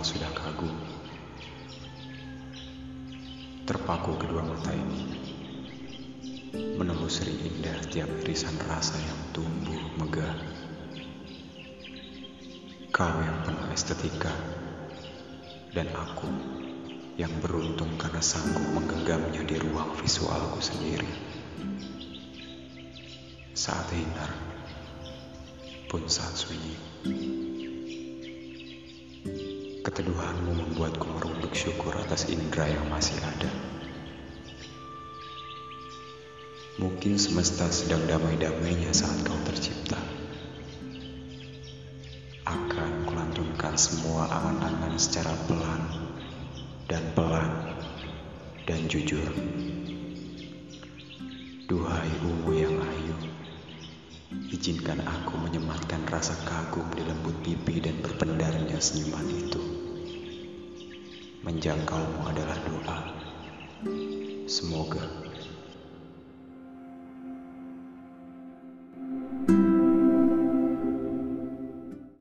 sudah kagum. Terpaku kedua mata ini, menelusuri indah tiap irisan rasa yang tumbuh megah. Kau yang penuh estetika, dan aku yang beruntung karena sanggup menggenggamnya di ruang visualku sendiri. Saat hinar, pun saat sunyi. Keteduhanmu membuatku merunduk syukur atas indera yang masih ada. Mungkin semesta sedang damai-damainya saat kau tercipta. Akan kulantunkan semua angan-angan secara pelan dan pelan dan jujur. Duhai ungu yang ayu, izinkan aku menyematkan rasa kagum di lembut pipi dan berpendarnya senyuman itu. Menjangkaumu adalah doa. Semoga